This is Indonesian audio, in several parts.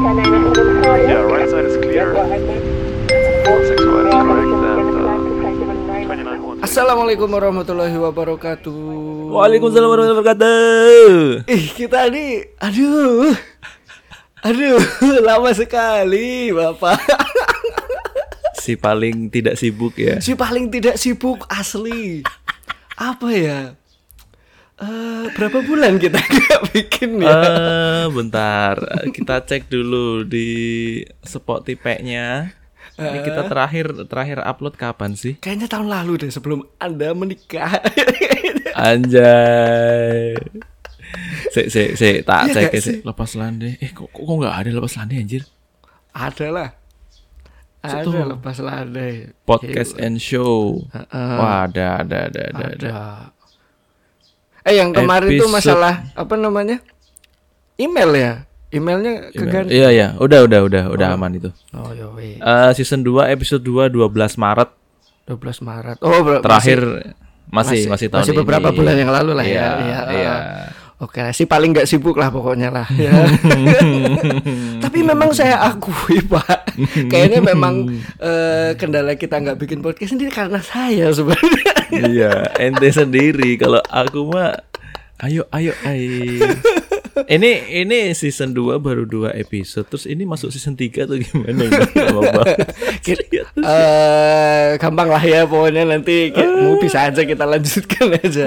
Yeah, right side is clear. 6 is correct and 29 one. Assalamualaikum warahmatullahi wabarakatuh. Waalaikumsalam warahmatullahi wabarakatuh. Ih kita nih, aduh, aduh, lama sekali bapak. Si paling tidak sibuk ya. Si paling tidak sibuk asli. Apa ya? Eh, berapa bulan kita nggak bikin ya? Eh, bentar, kita cek dulu di Spotify-nya. Ini kita terakhir terakhir upload kapan sih? Kayaknya tahun lalu deh sebelum anda menikah. Anjay. Sik sik sik tak cek ya, sih? sik. lepas lande. Eh kok kok nggak ada lepas lande anjir? Ada lah. Ada lepas landai. Podcast and show. Heeh. Wah, ada ada ada ada. ada. Ada. Eh yang kemarin tuh Episode- masalah apa namanya? Email ya? Emailnya keganti. Iya iya, udah udah udah udah aman itu. Oh ya weh. Eh, season 2 episode 2 12 Maret 12 Maret. Oh, ber- terakhir masih, masih masih, tahun masih beberapa ini. bulan yang lalu lah ya. Iya, Iya. iya. Oke, sih paling nggak sibuk lah pokoknya lah. Ya. Tapi memang saya akui pak, kayaknya memang eh, kendala kita nggak bikin podcast sendiri karena saya sebenarnya. iya, ente sendiri kalau aku mah ayo ayo ayo. Ini ini season 2 baru 2 episode terus ini masuk season 3 atau gimana. Eh, gampang lah ya pokoknya nanti ki- mau bisa aja kita lanjutkan aja.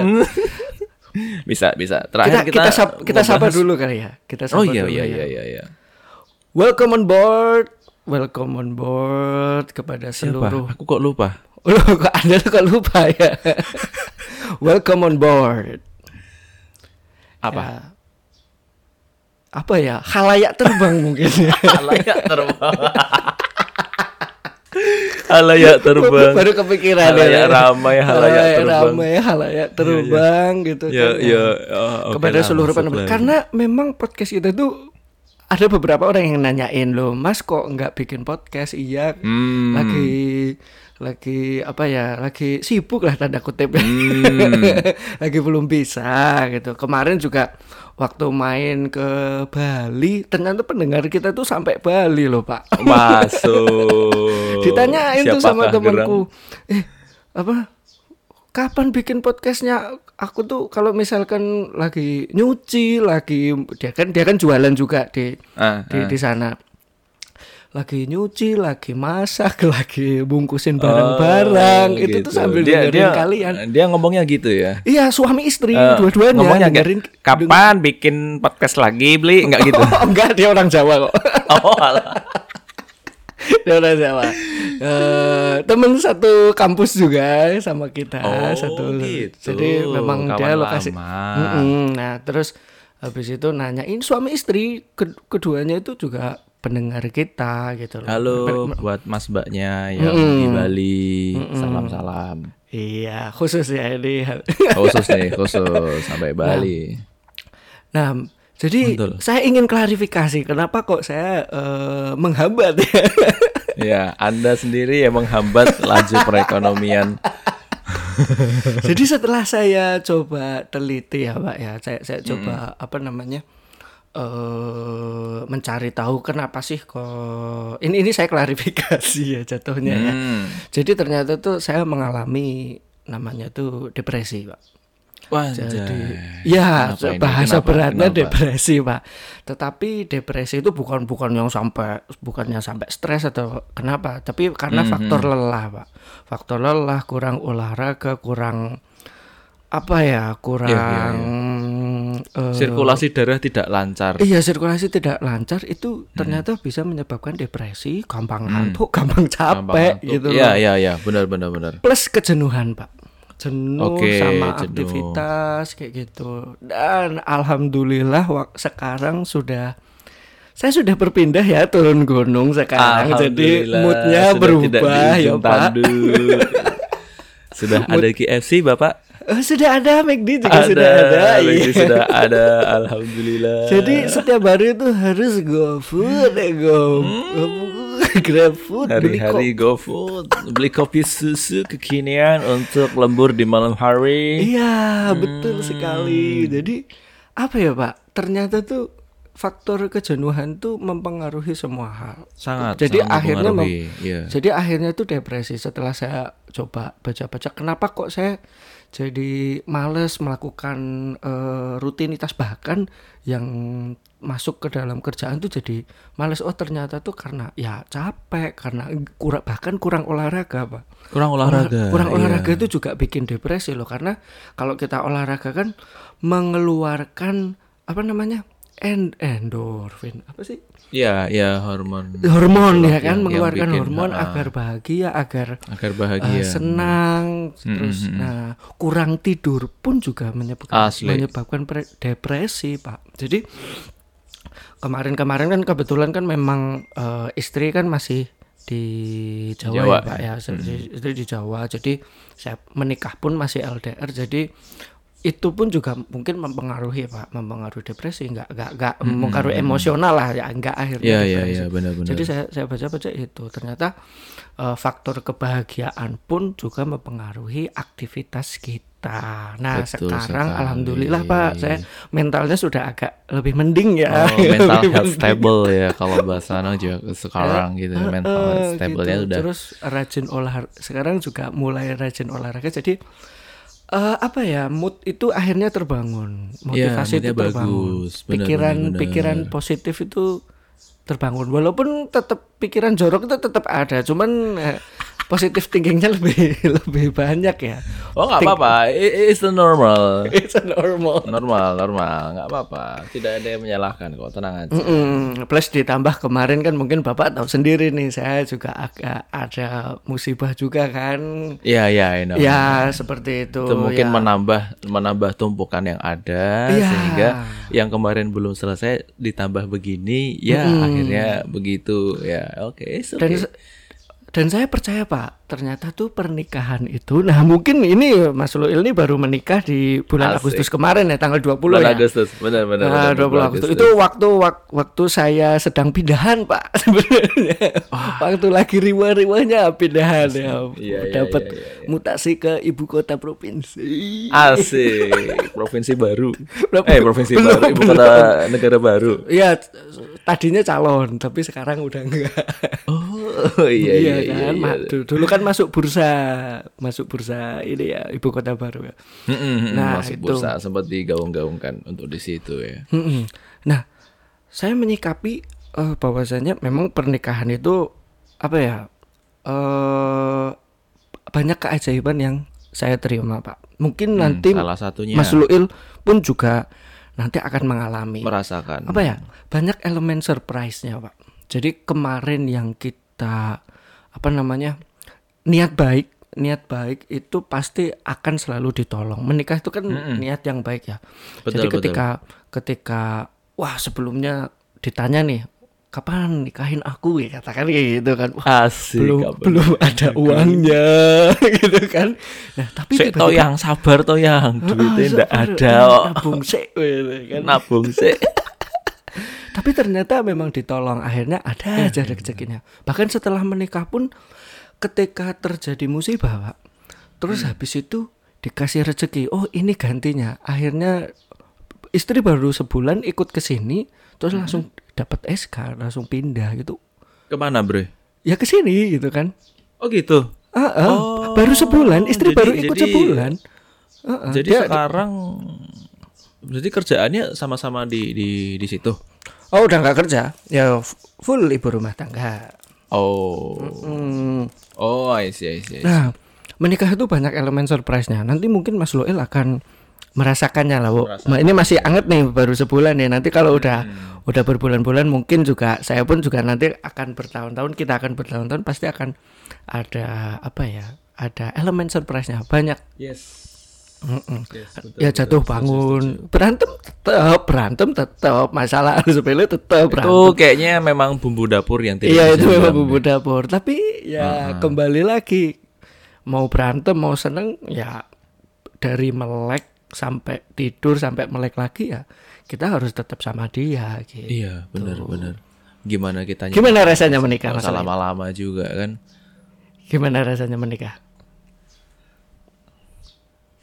Bisa bisa. kita Terakhir kita kita kita sapa ngebahas- dulu kali ya. Kita sapa Oh iya dulu iya ya. iya iya iya. Welcome on board. Welcome on board kepada Siapa? seluruh Aku kok lupa. Loh, kok Anda kok lupa ya? Welcome on board. Apa? Ya. Apa ya? Halayak terbang mungkin ya. Halayak terbang. Halayak terbang. Baru kepikiran Halayak ya. ramai, halayak terbang. ramai, halayak terbang gitu Ya kan. ya oh, oke Kepada lah, seluruh pendengar. lah. Karena memang podcast kita tuh ada beberapa orang yang nanyain loh, Mas kok nggak bikin podcast? Iya, Hmm. lagi lagi apa ya lagi sibuk lah tanda kutip Hmm. lagi belum bisa gitu kemarin juga waktu main ke Bali ternyata pendengar kita tuh sampai Bali loh pak Masuk. ditanyain tuh sama temanku eh apa kapan bikin podcastnya aku tuh kalau misalkan lagi nyuci lagi dia kan dia kan jualan juga di Ah, di, ah. di sana lagi nyuci lagi masak lagi bungkusin barang-barang Oh, itu gitu. tuh sambil dia, dengerin dia, kalian Dia ngomongnya gitu ya. iya suami istri Eh, dua-duanya ngomongnya dengerin kapan bikin podcast lagi beli enggak gitu oh, enggak dia orang Jawa kok oh alah. dia orang Jawa Eh, temen satu kampus juga sama kita Oh, satu gitu. jadi memang dia Kawan lokasi lama. Mm-mm. nah terus habis itu nanyain suami istri ke- keduanya itu juga pendengar kita gitu loh. Halo buat mas mbaknya yang di Bali. Salam salam iya khusus ya ini. Khusus nih khusus sampai Bali. Nah jadi Betul. saya ingin klarifikasi kenapa kok saya eh, menghambat ya? Ya anda sendiri yang menghambat laju perekonomian. Jadi setelah saya coba teliti ya Pak ya, saya saya coba apa namanya eh mencari tahu kenapa sih kok ini ini saya klarifikasi ya jatuhnya ya. Hmm. Jadi ternyata tuh saya mengalami namanya tuh depresi Pak. Wah, Jadi ya Kenapa ini? bahasa Kenapa? beratnya Kenapa? depresi Pak. Tetapi depresi itu bukan bukan yang sampai bukannya sampai stres atau kenapa, tapi karena Hmm, faktor lelah Pak. Faktor lelah, kurang olahraga, kurang apa ya, kurang eh, sirkulasi darah tidak lancar. Iya sirkulasi tidak lancar itu ternyata bisa menyebabkan depresi, gampang ngantuk, gampang capek Gampang gitu Iya, iya, iya, benar benar benar. Plus kejenuhan pak, jenuh Oke, sama jenuh. aktivitas kayak gitu. Dan alhamdulillah sekarang sudah saya sudah berpindah ya turun gunung sekarang, jadi moodnya berubah ya pak. sudah ada KFC Bapak? Oh, sudah ada McD juga ada, sudah ada. Lagi iya. sudah ada, alhamdulillah. Jadi setiap hari itu harus go food, eh, go grab food, beli Hmm. hari-hari GoFood, beli kopi susu kekinian untuk lembur di malam hari. Iya, betul sekali. Jadi apa ya, Pak? Ternyata tuh faktor kejenuhan tuh mempengaruhi semua hal. Sangat. Jadi sangat akhirnya mem- iya. Jadi akhirnya itu depresi setelah saya coba baca-baca kenapa kok saya jadi males melakukan eh, rutinitas bahkan yang masuk ke dalam kerjaan tuh jadi males oh ternyata tuh karena ya capek karena kurang bahkan kurang olahraga pak kurang olahraga. kurang iya. olahraga itu juga bikin depresi loh karena kalau kita olahraga kan mengeluarkan apa namanya end endorfin apa sih Iya, iya hormon. Hormon ya kan? yang mengeluarkan bikin, hormon ah, agar bahagia agar agar eh, bahagia. senang terus nah kurang tidur pun juga menyebabkan Asli. menyebabkan pre- depresi pak. Jadi kemarin-kemarin kan kebetulan kan memang eh, istri kan masih di Jawa, Jawa, ya pak ya. Istri di Jawa. Jadi saya menikah pun masih LDR jadi itu pun juga mungkin mempengaruhi pak mempengaruhi depresi nggak nggak nggak mempengaruhi emosional lah ya nggak akhirnya Iya, iya, depresi. iya, benar-benar. jadi saya saya baca-baca itu ternyata eh, faktor kebahagiaan pun juga mempengaruhi aktivitas kita. Nah Betul sekarang sekali. alhamdulillah pak saya mentalnya sudah agak lebih mending ya. Oh, mental health mending. stable ya kalau bahasa anak juga sekarang gitu Eh, mental eh, health stable-nya gitu. udah Terus rajin olahraga sekarang juga mulai rajin olahraga jadi eh, apa ya mood itu akhirnya terbangun motivasi itu moodnya terbangun bagus. Benar, pikiran benar, benar. pikiran positif itu terbangun walaupun tetap pikiran jorok itu tetap ada cuman eh, positif thinkingnya lebih lebih banyak ya Oh nggak apa-apa, it's the normal. it's a normal Normal, normal, nggak apa-apa. Tidak ada yang menyalahkan kok, tenang aja. Mm-mm. plus ditambah kemarin kan mungkin bapak tahu sendiri nih saya juga agak ada musibah juga kan Iya, iya, I know. ya seperti itu, Itu mungkin ya. menambah menambah tumpukan yang ada Iya. sehingga yang kemarin belum selesai ditambah begini, ya akhirnya begitu. Ya, oke, okay. se- dan saya percaya pak ternyata tuh pernikahan itu nah mungkin ini Mas Luil ini baru menikah di bulan Asik. Agustus kemarin ya tanggal 20 Bulan ya Agustus, benar Nah, benar. 20 benar, bulan Agustus. Itu waktu wak- waktu saya sedang pindahan, Pak. Sebenarnya. Waktu lagi riwah-riwahnya pindahan ya. Iya, iya, Dapat iya, iya, mutasi ke ibu kota provinsi. Asik, provinsi baru. Belum- eh, provinsi belum, baru, ibu kota negara baru. Iya, tadinya calon, tapi sekarang udah enggak. Oh, iya iya iya. kan. iya. Ma- du- Dulu kan masuk bursa, masuk bursa ini ya, ibu kota baru ya. Mm-mm, mm-mm, Nah, masuk itu. bursa sempat digaung-gaungkan untuk di situ ya. Mm-mm. Nah, saya menyikapi eh, bahwasanya memang pernikahan itu apa ya? eh banyak keajaiban yang saya terima, Pak. Mungkin nanti Hmm, salah satunya Mas Luil pun juga nanti akan mengalami merasakan. apa ya? Banyak elemen surprise-nya, Pak. Jadi kemarin yang kita apa namanya? Niat baik, niat baik itu pasti akan selalu ditolong. Menikah itu kan niat yang baik ya. Jadi Betul, betul. ketika ketika wah sebelumnya ditanya nih kapan nikahin aku ya katakan kayak gitu kan. Wah, Asik. belum kapan? belum ada uangnya gitu kan. Nah, tapi Sik to yang sabar to yang duitnya ndak ada. kok. nabung sik gitu kan. Nabung sih. Tapi ternyata memang ditolong akhirnya ada Eh, aja rezekinya. Bahkan setelah menikah pun ketika terjadi musibah, Pak. Terus Hmm. habis itu dikasih rezeki. Oh, ini gantinya. Akhirnya istri baru sebulan ikut ke sini terus Hmm. langsung dapat SK, langsung pindah gitu. Ke mana bre? Ya ke sini gitu kan. Oh gitu. Ah, ah. Oh, baru sebulan, istri jadi- baru ikut jadi- sebulan. Ah, ah. Jadi Dia- sekarang jadi kerjaannya sama-sama di di di situ. Oh, udah nggak kerja. Ya full ibu rumah tangga. Oh. Hmm. Oh, I see, I see. I see. Nah, menikah itu banyak elemen surprise-nya. Nanti mungkin Mas Loel akan merasakannya lah, Bu. Ma- Ini masih anget nih, baru sebulan ya. Nanti kalau udah udah berbulan-bulan mungkin juga saya pun juga nanti akan bertahun-tahun, kita akan bertahun-tahun pasti akan ada apa ya? Ada elemen surprise-nya banyak. Yes. Mm-mm. Yes, betul, ya jatuh bangun, berantem tetap, berantem tetap, masalah sepele tetap berantem. Itu kayaknya memang bumbu dapur yang tidak Iya itu memang bumbu dapur. Tapi ya kembali lagi mau berantem mau seneng ya dari melek sampai tidur sampai melek lagi ya kita harus tetap sama dia. Gitu. Iya, benar benar. Gimana kita Gimana rasanya menikah Nggak usah Mas? Alek? lama-lama juga kan? Gimana rasanya menikah?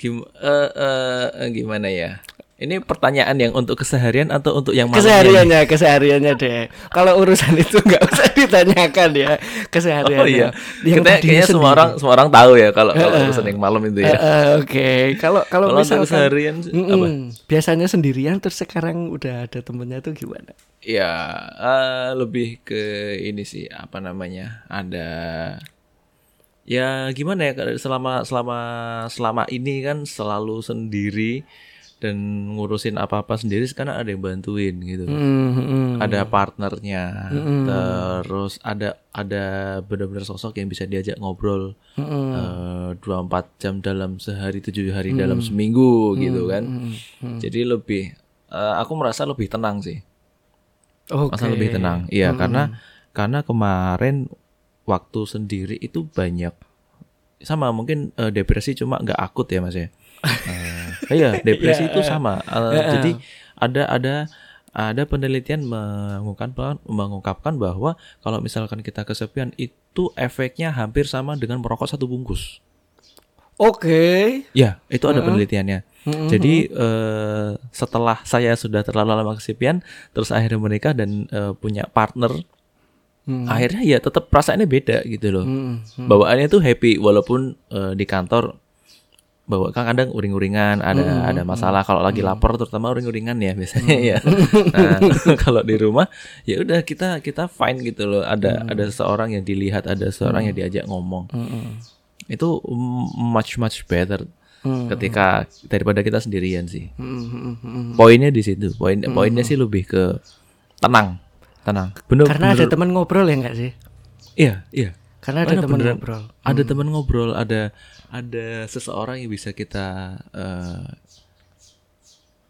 Gim eh, eh, gimana ya? Ini pertanyaan yang untuk keseharian atau untuk yang malamnya? kesehariannya kesehariannya deh kalau urusan itu nggak usah ditanyakan ya kesehariannya Oh iya. Yang Kita kayaknya semua orang semua orang tahu ya kalau kalau urusan yang malam itu ya. eh, oke kalau kalau Kalau misalkan keseharian sih, Mm-mm. apa? biasanya sendirian terus sekarang udah ada temennya tuh gimana Ya, eh, lebih ke ini sih apa namanya? Ada ya gimana ya selama selama selama ini kan selalu sendiri dan ngurusin apa-apa sendiri sekarang ada yang bantuin gitu. Hmm, Ada partnernya, terus ada ada benar-benar sosok yang bisa diajak ngobrol eh, 24 jam dalam sehari, tujuh hari dalam seminggu gitu kan. Jadi lebih eh, aku merasa lebih tenang sih. oke. Masa lebih tenang. Iya, karena karena kemarin waktu sendiri itu banyak sama mungkin eh, depresi cuma nggak akut ya Mas ya. Eh, iya, depresi itu sama. Eh, Jadi ada ada ada penelitian mengungkapkan mengungkapkan bahwa kalau misalkan kita kesepian itu efeknya hampir sama dengan merokok satu bungkus. oke Ya, itu ada penelitiannya. Jadi eh, setelah saya sudah terlalu lama kesepian, terus akhirnya menikah dan eh, punya partner, akhirnya ya tetap perasaannya beda gitu loh. Bawaannya tuh happy walaupun eh, di kantor bawa kan kadang uring-uringan, ada ada masalah kalau lagi lapar terutama uring-uringan ya biasanya ya. Nah, kalau di rumah ya udah kita kita fine gitu loh. Ada ada seseorang yang dilihat, ada seseorang yang diajak ngomong. Itu mm, much much better ketika daripada kita sendirian sih. Poinnya di situ. Poin poinnya sih lebih ke tenang, tenang. Bener, karena ada bener- teman ngobrol ya nggak sih? Iya, iya. karena ada teman ngobrol. Ada teman ngobrol, ada ada seseorang yang bisa kita eh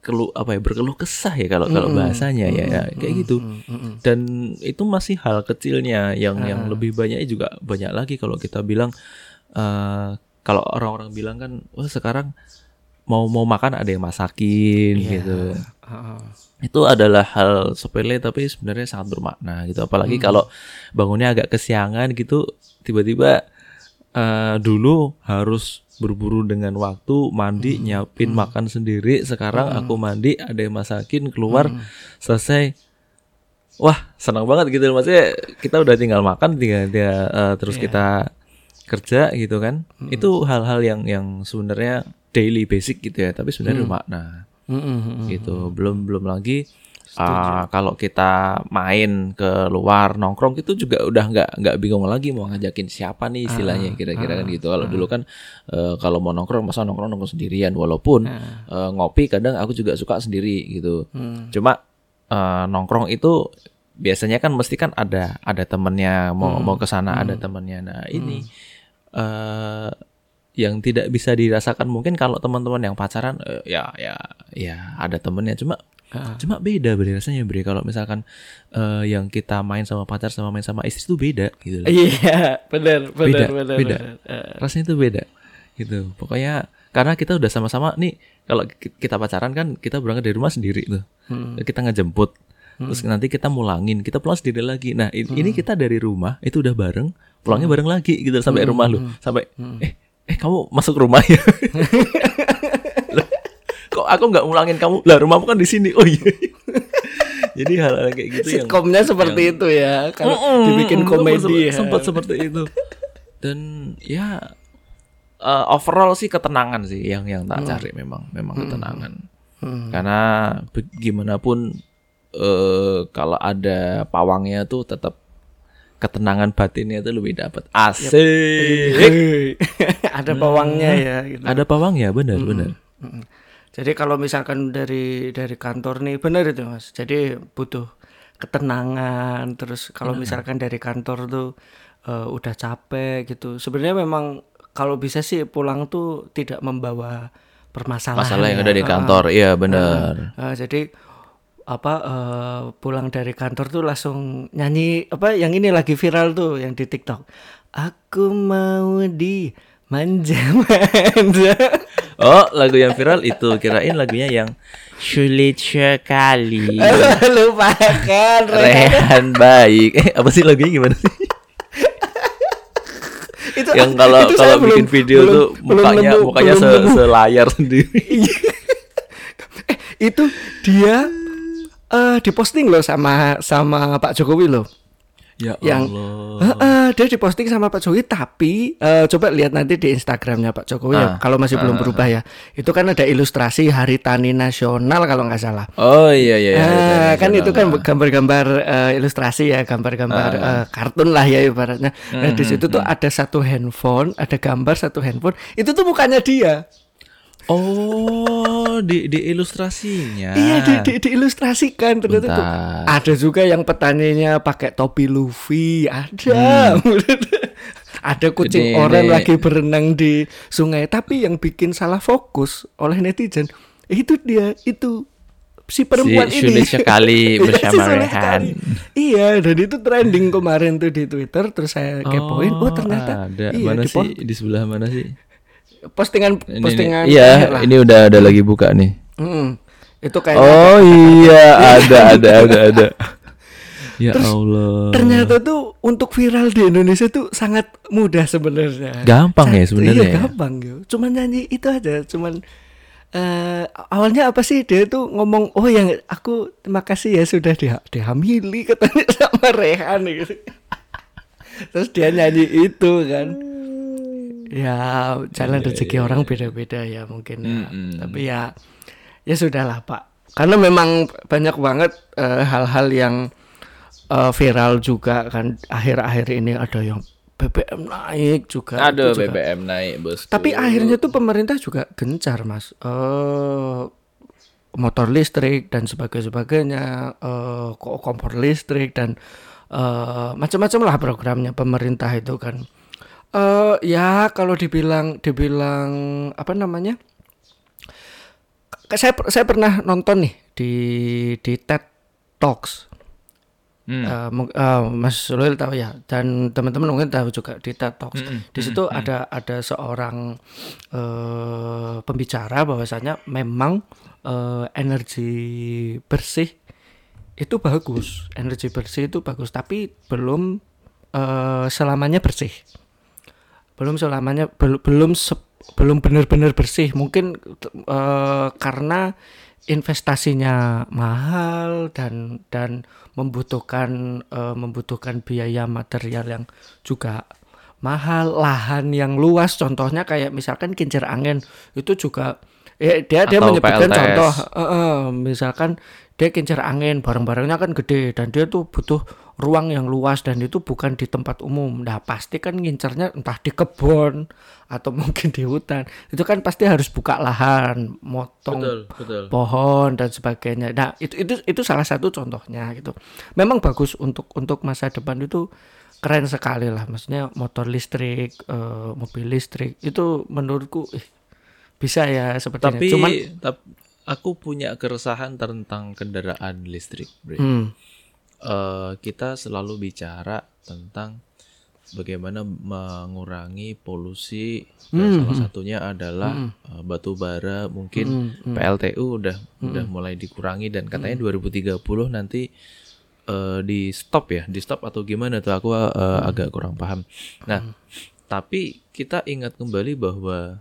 keluh apa ya berkeluh kesah ya kalau kalau bahasanya ya, ya kayak gitu. Dan itu masih hal kecilnya yang yang lebih banyaknya juga banyak lagi kalau kita bilang eh kalau orang-orang bilang kan wah sekarang mau mau makan ada yang masakin gitu. Heeh. Itu adalah hal sepele tapi sebenarnya sangat bermakna gitu. Apalagi kalau bangunnya agak kesiangan gitu tiba-tiba eh, dulu harus berburu dengan waktu mandi nyiapin makan sendiri. Sekarang aku mandi ada yang masakin keluar selesai. Wah senang banget gitu maksudnya kita udah tinggal makan tinggal dia eh, terus kita kerja gitu kan. Itu hal-hal yang yang sebenarnya daily basic gitu ya tapi sebenarnya bermakna Mm-mm. gitu. Belum belum lagi ah, kalau kita main ke luar nongkrong itu juga udah nggak nggak bingung lagi mau ngajakin siapa nih istilahnya kira-kira kan gitu. Kalau dulu kan eh, kalau mau nongkrong masa nongkrong nongkrong sendirian? Walaupun eh, ngopi kadang aku juga suka sendiri gitu. Cuma eh, nongkrong itu biasanya kan mesti kan ada ada temennya mau mau ke sana ada temennya. Nah ini eh yang tidak bisa dirasakan mungkin kalau teman-teman yang pacaran eh, ya ya ya ada temennya. Cuma cuma beda beri rasanya beri kalau misalkan eh, yang kita main sama pacar sama main sama istri itu beda gitu loh. iya benar beda benar benar. Beda. Eh, rasanya itu beda gitu. Pokoknya karena kita udah sama-sama nih kalau ki- kita pacaran kan kita berangkat dari rumah sendiri tuh. Kita ngejemput terus nanti kita mulangin kita pulang sendiri lagi. Nah ini kita dari rumah itu udah bareng pulangnya bareng lagi gitu sampai rumah lu. sampai eh eh kamu masuk rumah ya? Kok aku nggak mulangin kamu? Lah rumahmu kan di sini. Oh iya. Jadi hal-hal kayak gitu yang sitkomnya seperti itu ya kalau dibikin komedi ya. sempat seperti itu. Dan ya eh, overall sih ketenangan sih yang yang tak cari memang memang ketenangan. Karena bagaimanapun eh kalau ada pawangnya tuh tetap ketenangan batinnya itu lebih dapat asik ada pawangnya ya gitu. ada pawangnya benar benar Mm. Jadi kalau misalkan dari dari kantor nih benar itu mas. Jadi butuh ketenangan. Terus kalau misalkan dari kantor tuh eh, udah capek gitu. Sebenarnya memang kalau bisa sih pulang tuh tidak membawa permasalahan. masalah yang ya. ada di kantor iya benar ah, jadi apa eh, pulang dari kantor tuh langsung nyanyi apa yang ini lagi viral tuh yang di TikTok. Aku mau di manja-manja. oh lagu yang viral itu kirain lagunya yang sulit sekali Lupakan. Rehan baik. Eh apa sih lagunya gimana sih? itu yang kalau itu kalau bikin belum- video belum- tuh belum mukanya nemu- mukanya belum se- nemu. selayar sendiri. eh, itu dia eh diposting loh sama sama Pak Jokowi loh. Ya yang Allah. Eh, eh, dia diposting sama Pak Jokowi tapi eh, coba lihat nanti di Instagramnya Pak Jokowi ya Ah, kalau masih belum berubah ya. Itu kan ada ilustrasi Hari Tani Nasional kalau nggak salah. Oh iya iya. iya, Eh, iya, kan itu kan gambar-gambar eh, ilustrasi ya gambar-gambar eh, kartun lah ya ibaratnya. Nah di situ tuh ada satu handphone ada gambar satu handphone. Itu tuh mukanya dia Oh, di di ilustrasinya. Iya di, di, diilustrasikan ternyata tuh ada juga yang petaninya pakai topi Luffy ada ada kucing Hmm. Ini- orang ini- lagi berenang di sungai tapi yang bikin salah fokus oleh netizen itu dia itu si perempuan Si ini sekali Iya, si bersama sulit Rehan. iya dan itu trending kemarin tuh di Twitter terus saya kepoin oh, ternyata ada. iya, mana di sih di sebelah mana sih? Postingan Ini, postingan ini. Iya, lah. ini udah ada lagi buka nih. Mm, itu kayak Oh iya, ada ada ada ada. Ya Allah. Ternyata tuh untuk viral di Indonesia tuh sangat mudah sebenarnya. Gampang ya Satu- sebenarnya Iya ya? gampang ya. Cuman nyanyi itu aja. Cuman eh awalnya apa sih dia tuh ngomong oh yang aku terima kasih ya sudah dia dihamili katanya sama Rehan gitu. Terus dia nyanyi itu kan. Ya jalan rezeki orang beda-beda ya mungkin ya. Mm-mm. Tapi ya ya sudahlah Pak. Karena memang banyak banget eh, hal-hal yang eh, viral juga kan akhir-akhir ini ada yang BBM naik juga. Juga. BBM naik, Bos. Tapi akhirnya tuh pemerintah juga gencar, Mas. Eh motor listrik dan sebagainya, eh ko- kompor listrik dan eh macam-macam lah programnya pemerintah itu kan. Eh ya kalau dibilang dibilang apa namanya? Saya saya pernah nonton nih di di TED Talks. Hmm. Eh, mung- eh, Mas Loyal tahu ya dan teman-teman mungkin tahu juga di TED Talks. Mm-mm, Di situ ada ada seorang eh, pembicara bahwasanya memang eh, energi bersih itu bagus, energi bersih itu bagus, tapi belum eh, selamanya bersih. Belum selamanya bel- belum se- belum benar-benar bersih. Mungkin eh, karena investasinya mahal dan dan membutuhkan eh, membutuhkan biaya material yang juga mahal lahan yang luas contohnya kayak misalkan kincir angin itu juga ya dia dia Atau menyebutkan PLTS. contoh eh, eh, misalkan dia kincir angin barang-barangnya kan gede dan dia tuh butuh ruang yang luas dan itu bukan di tempat umum nah pasti kan ngincernya entah di kebun atau mungkin di hutan itu kan pasti harus buka lahan motong Betul, betul. pohon dan sebagainya. Nah, itu itu itu salah satu contohnya gitu. Memang bagus untuk untuk masa depan itu keren sekali lah. Maksudnya motor listrik, eh, mobil listrik itu menurutku ih, bisa ya seperti Tapi. Cuman tap- aku punya keresahan tentang kendaraan listrik, Bre. hmm, Eh, kita selalu bicara tentang bagaimana mengurangi polusi. Dan salah satunya adalah eh, batu bara. Mungkin PLTU udah udah mulai dikurangi dan katanya 2030 nanti eh, di stop ya. Di stop atau gimana tuh? Aku eh, agak kurang paham. Nah tapi kita ingat kembali bahwa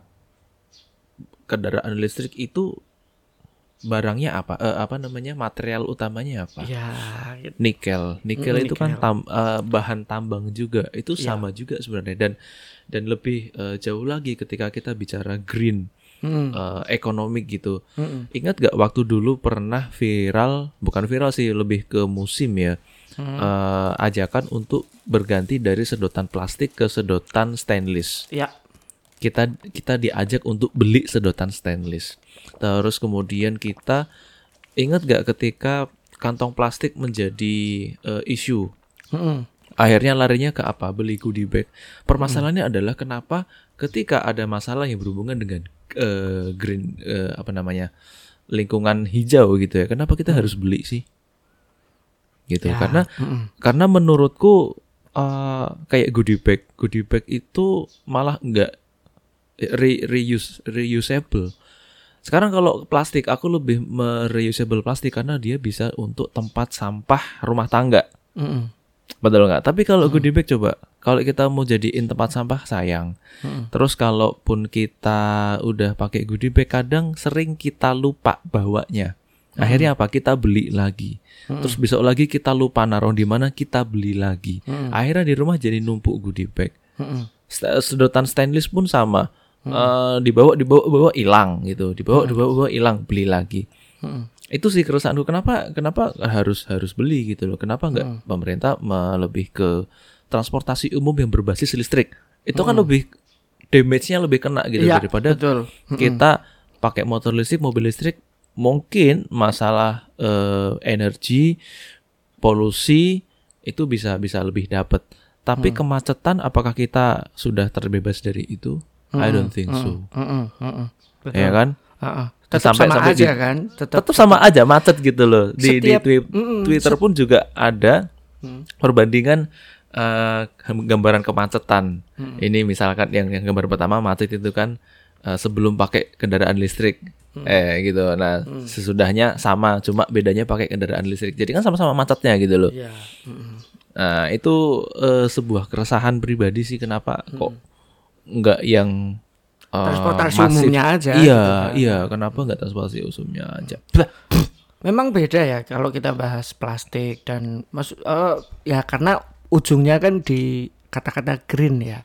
kendaraan listrik itu barangnya apa? Eh, apa namanya? Material utamanya apa? Ya gitu. nikel. Nikel Mm, itu kan nikel. tam- eh, bahan tambang juga. Itu Iya. sama juga sebenarnya. Dan dan lebih eh, jauh lagi ketika kita bicara green Hmm, eh, ekonomi gitu. Hmm, ingat gak waktu dulu pernah viral bukan viral sih lebih ke musim ya Hmm. eh, ajakan untuk berganti dari sedotan plastik ke sedotan stainless? Ya. Kita kita diajak untuk beli sedotan stainless. Terus kemudian kita ingat gak ketika kantong plastik menjadi eh, isu? hmm, Akhirnya larinya ke apa? Beli goodie bag. Permasalahannya adalah kenapa ketika ada masalah yang berhubungan dengan eh, green eh, apa namanya? lingkungan hijau gitu ya. Kenapa kita harus beli sih? Gitu. Ya, Karena hmm, karena menurutku eh, kayak goodie bag, goodie bag itu malah enggak re- reuse reusable. Sekarang kalau plastik aku lebih mereusable plastik karena dia bisa untuk tempat sampah rumah tangga. hmm, Betul nggak? Tapi kalau goodie bag coba, kalau kita mau jadiin tempat sampah sayang. hmm. Terus kalaupun kita udah pakai goodie bag kadang sering kita lupa bawanya. Akhirnya apa? Kita beli lagi. Terus besok lagi kita lupa naruh di mana, kita beli lagi. Akhirnya di rumah jadi numpuk goodie bag. Sta- Sedotan stainless pun sama. Eh, dibawa dibawa bawa hilang gitu. Dibawa dibawa bawa hilang, beli lagi. Mm-mm. Itu sih keresahanku kenapa kenapa harus harus beli gitu loh. Kenapa nggak pemerintah me- lebih ke transportasi umum yang berbasis listrik. Itu kan lebih damage-nya lebih kena gitu Iya, daripada betul. kita pakai motor listrik, mobil listrik mungkin masalah eh, energi, polusi itu bisa bisa lebih dapat. Tapi kemacetan apakah kita sudah terbebas dari itu? I don't think so. Mm-mm, mm-mm. Betul. Ya kan? Ah. Tetap Sampai- sama sampai aja di- kan? Tetap Tetap sama aja macet gitu loh. Di di Setiap- twi- Mm-mm, Twitter pun juga ada perbandingan eh, gambaran kemacetan. Ini misalkan yang yang gambar pertama macet itu kan eh, sebelum pakai kendaraan listrik. Eh gitu. Nah, sesudahnya sama, cuma bedanya pakai kendaraan listrik. Jadi kan sama-sama macetnya gitu loh. Iya. mm-mm. Nah, itu eh, sebuah keresahan pribadi sih kenapa kok nggak yang eh, Transportasi masif. umumnya aja Iya, gitu kan. iya, kenapa nggak transportasi umumnya aja? Memang beda ya kalau kita bahas plastik dan masuk eh, ya karena ujungnya kan di kata-kata green ya.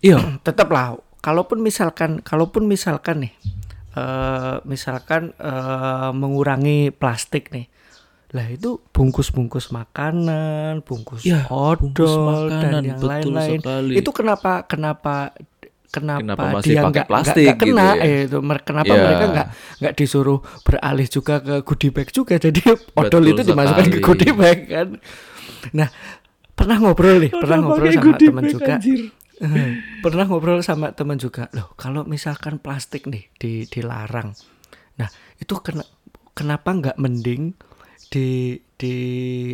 Iya, Tetaplah kalaupun misalkan kalaupun misalkan nih eh misalkan eh, mengurangi plastik nih. Lah itu bungkus-bungkus makanan, bungkus Ya, odol bungkus makanan, dan yang betul lain-lain. sekali. Itu kenapa kenapa kenapa, Kenapa masih dia pakai nggak nggak- plastik nggak kena gitu ya? eh, itu mer- kenapa Ya. mereka nggak nggak disuruh beralih juga ke goodie bag juga jadi odol Betul itu dimasukkan ke sekali. goodie bag kan nah pernah ngobrol nih pernah ngobrol sama teman juga Eh, pernah ngobrol sama teman juga loh kalau misalkan plastik nih di dilarang nah itu kena, kenapa nggak mending di di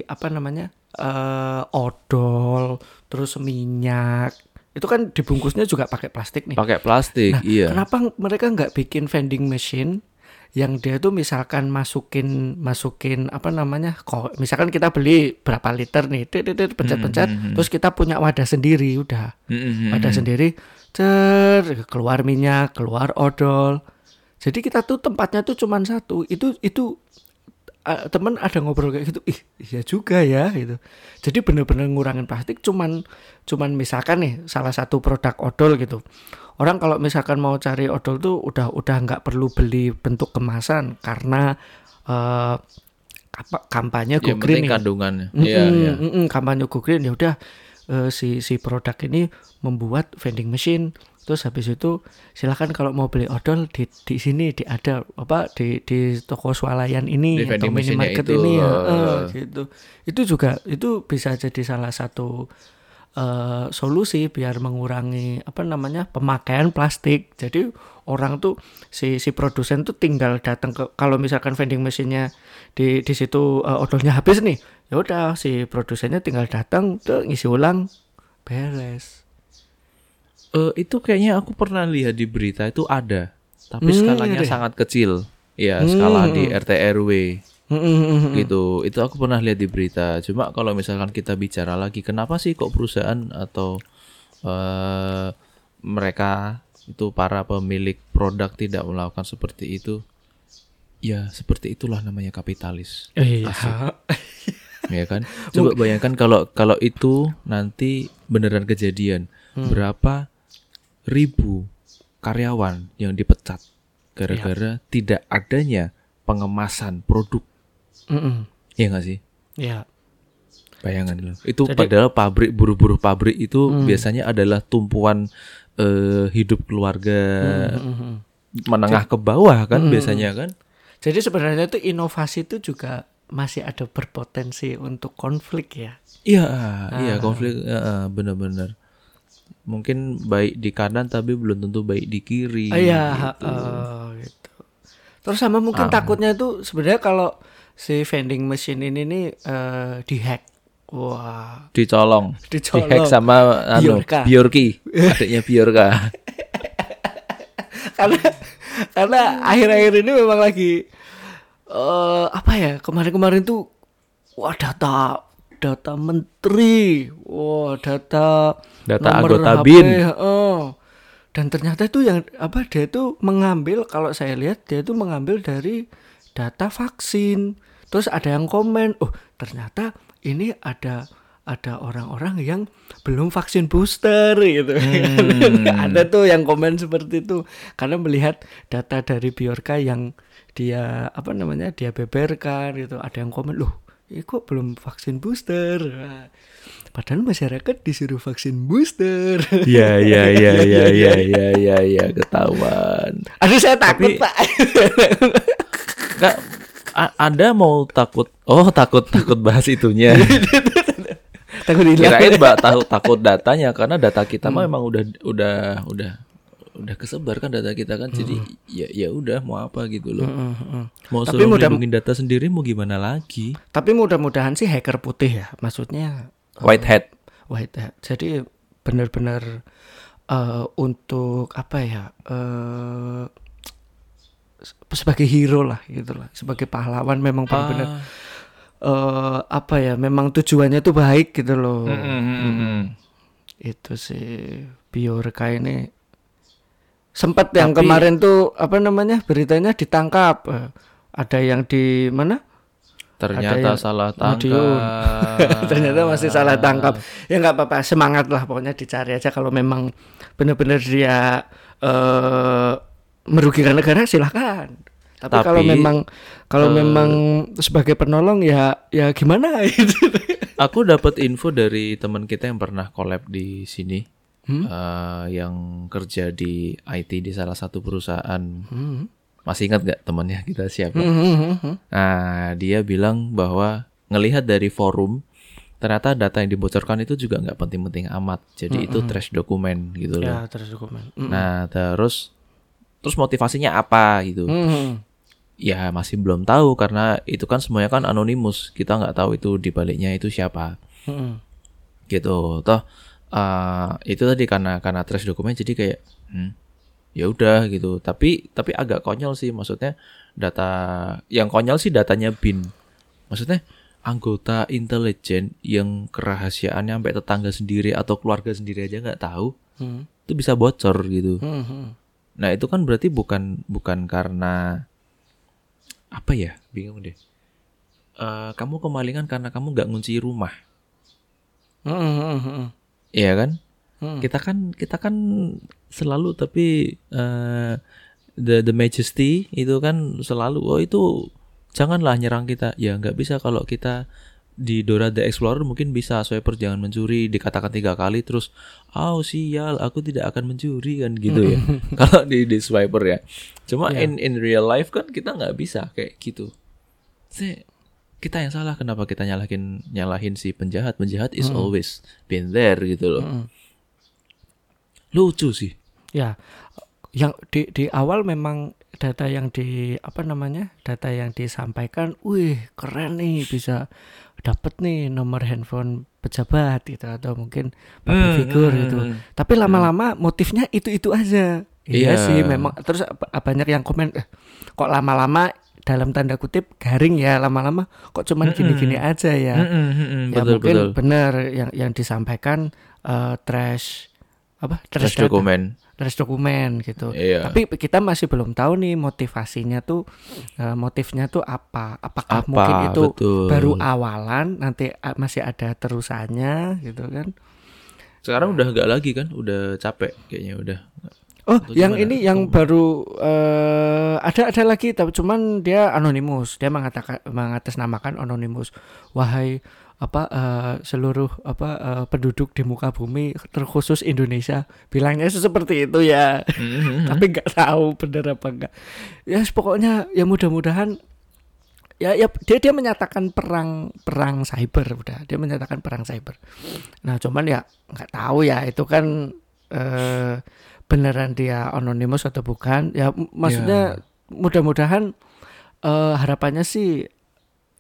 apa namanya eh odol terus minyak. Itu kan dibungkusnya juga pakai plastik nih. Pakai plastik, Nah, iya. kenapa mereka nggak bikin vending machine yang dia tuh misalkan masukin masukin apa namanya kok misalkan kita beli berapa liter nih tit, tit, tit, pencet-pencet Hmm, terus kita punya wadah sendiri udah. Mm-mm. wadah sendiri cer keluar minyak keluar odol. Jadi kita tuh tempatnya tuh cuman satu itu itu eh, temen ada ngobrol kayak gitu ih iya juga ya gitu jadi bener-bener ngurangin plastik cuman cuman misalkan nih salah satu produk odol gitu orang kalau misalkan mau cari odol tuh udah udah nggak perlu beli bentuk kemasan karena eh, apa kampanye go Yang green nih. kandungannya. Mm-mm, Iya, iya. mm-mm, kampanye go green ya udah eh, si si produk ini membuat vending machine terus habis itu silakan kalau mau beli odol di di sini di ada apa di di toko swalayan ini Di atau minimarket itu, ini ya. eh, gitu. Itu juga itu bisa jadi salah satu eh, solusi biar mengurangi apa namanya pemakaian plastik. Jadi orang tuh si si produsen tuh tinggal datang ke kalau misalkan vending machine-nya di di situ eh, odolnya habis nih ya udah si produsennya tinggal datang tuh ngisi ulang beres Eh, itu kayaknya aku pernah lihat di berita itu ada, tapi Hmm, skalanya ya? sangat kecil. Ya, skala di RT RW Mm-mm. gitu. Itu aku pernah lihat di berita. Cuma kalau misalkan kita bicara lagi, kenapa sih kok perusahaan atau eh mereka itu para pemilik produk tidak melakukan seperti itu? Ya, seperti itulah namanya kapitalis. iya ya kan coba bayangkan kalau kalau itu nanti beneran kejadian Hmm. berapa ribu karyawan yang dipecat gara-gara tidak adanya pengemasan produk. Mm-mm. ya nggak sih? Ya bayangan loh. Itu Jadi- padahal pabrik buruh-buruh pabrik itu biasanya adalah tumpuan eh, hidup keluarga Mm-mm. menengah ke bawah kan biasanya kan? Jadi sebenarnya itu inovasi itu juga masih ada berpotensi untuk konflik ya? Iya, iya konflik eh, eh, benar-benar. Mungkin baik di kanan tapi belum tentu baik di kiri. Ah, Iya, gitu. eh, gitu. Terus sama mungkin Ah. takutnya itu sebenarnya kalau si vending machine ini nih eh, dihack. Wah, Dicolong, Dicolong. dihack sama anu, Bjorka. Bjorki, adiknya Bjorka. karena karena akhir-akhir ini memang lagi eh apa ya kemarin-kemarin tuh wah data data menteri, wah data Data nomor anggota HP, BIN. heeh. dan ternyata itu yang apa dia itu mengambil kalau saya lihat dia itu mengambil dari data vaksin. Terus ada yang komen, oh ternyata ini ada ada orang-orang yang belum vaksin booster gitu. ada tuh yang komen seperti itu karena melihat data dari Biorka yang dia apa namanya dia beberkan gitu. Ada yang komen loh, ini kok belum vaksin booster. Padahal masyarakat disuruh vaksin booster. Iya iya iya iya iya iya iya ya, ketahuan. Aduh saya takut Tapi- pak. A- ada mau takut oh takut takut bahas itunya takut hilang. kirain mbak takut datanya karena data kita mah emang udah udah udah udah kesebar kan data kita kan jadi ya ya udah mau apa gitu loh mau Tapi mudah- melindungi data sendiri mau gimana lagi Tapi mudah-mudahan sih hacker putih ya. Maksudnya white hat white hat. Jadi benar-benar eh, untuk apa ya? eh sebagai hero lah gitu lah. Sebagai pahlawan memang benar-benar Ah. eh, apa ya? Memang tujuannya tuh baik gitu loh. Mm-mm. Itu sih Biorka ini sempat yang Tapi- kemarin tuh apa namanya beritanya ditangkap. Ada yang di mana? ternyata yang salah tangkap. Ternyata masih salah tangkap. Ya nggak apa-apa. Semangat lah pokoknya dicari aja. Kalau memang benar-benar dia eh merugikan negara silahkan tapi, Tapi, kalau memang kalau eh, memang sebagai penolong ya ya gimana? Gitu aku dapat info dari teman kita yang pernah collab di sini Hmm? eh, yang kerja di IT di salah satu perusahaan Hmm. masih ingat gak temannya kita siapa Hmm, hmm, hmm. Nah, dia bilang bahwa ngelihat dari forum ternyata data yang dibocorkan itu juga nggak penting-penting amat. Jadi itu trash dokumen gitu loh. ya terus dokumen Hmm. Nah, terus terus motivasinya apa gitu? Hmm. Ya masih belum tahu karena itu kan semuanya kan anonimus. Kita nggak tahu itu di baliknya itu siapa. Hmm. Gitu. Toh eh, itu tadi karena karena trash dokumen jadi kayak hmm, ya udah gitu. Tapi tapi agak konyol sih maksudnya data yang konyol sih datanya bin. Maksudnya anggota intelijen yang kerahasiaannya sampai tetangga sendiri atau keluarga sendiri aja nggak tahu Hmm. itu bisa bocor gitu. Hmm, hmm. Nah itu kan berarti bukan bukan karena apa ya bingung deh. Eh, kamu kemalingan karena kamu nggak ngunci rumah, Hmm, hmm, hmm. Iya kan? Hmm. Kita kan kita kan selalu tapi eh, the the majesty itu kan selalu oh itu janganlah nyerang kita. Ya nggak bisa kalau kita di Dora the Explorer mungkin bisa swiper jangan mencuri dikatakan tiga kali terus oh sial aku tidak akan mencuri kan gitu ya kalau di di swiper ya cuma Iya. in in real life kan kita nggak bisa kayak gitu Saya- kita yang salah kenapa kita nyalahin nyalahin si penjahat penjahat is always been there gitu loh lucu sih Ya, yang di di awal memang data yang di apa namanya data yang disampaikan, wih keren nih bisa dapat nih nomor handphone pejabat gitu atau mungkin public Hmm, figure hmm, gitu. hmm. Tapi lama-lama motifnya itu itu aja. Iya Iya. sih, memang terus banyak yang komen eh, kok lama-lama dalam tanda kutip garing ya lama-lama kok cuman gini-gini aja ya. Mm-mm, mm-mm, ya betul mungkin betul benar yang yang disampaikan eh, trash apa Trash data dokumen trash dokumen gitu. Iya. Tapi kita masih belum tahu nih motivasinya tuh eh, motifnya tuh apa? Apakah Apa, mungkin itu betul. baru awalan nanti masih ada terusannya gitu kan? sekarang udah nggak lagi kan udah capek kayaknya udah Oh, Atau yang gimana? ini yang baru eh, ada ada lagi tapi cuman dia anonimus. Dia mengatakan mengatasnamakan anonimus. Wahai apa eh, seluruh apa eh, penduduk di muka bumi terkhusus Indonesia bilangnya seperti itu ya. Mhm. tapi nggak tahu bener apa enggak ya pokoknya ya mudah-mudahan ya ya dia dia menyatakan perang perang cyber udah dia menyatakan perang cyber nah cuman ya nggak tahu ya itu kan eh, beneran dia anonimus atau bukan ya maksudnya mudah-mudahan eh, harapannya sih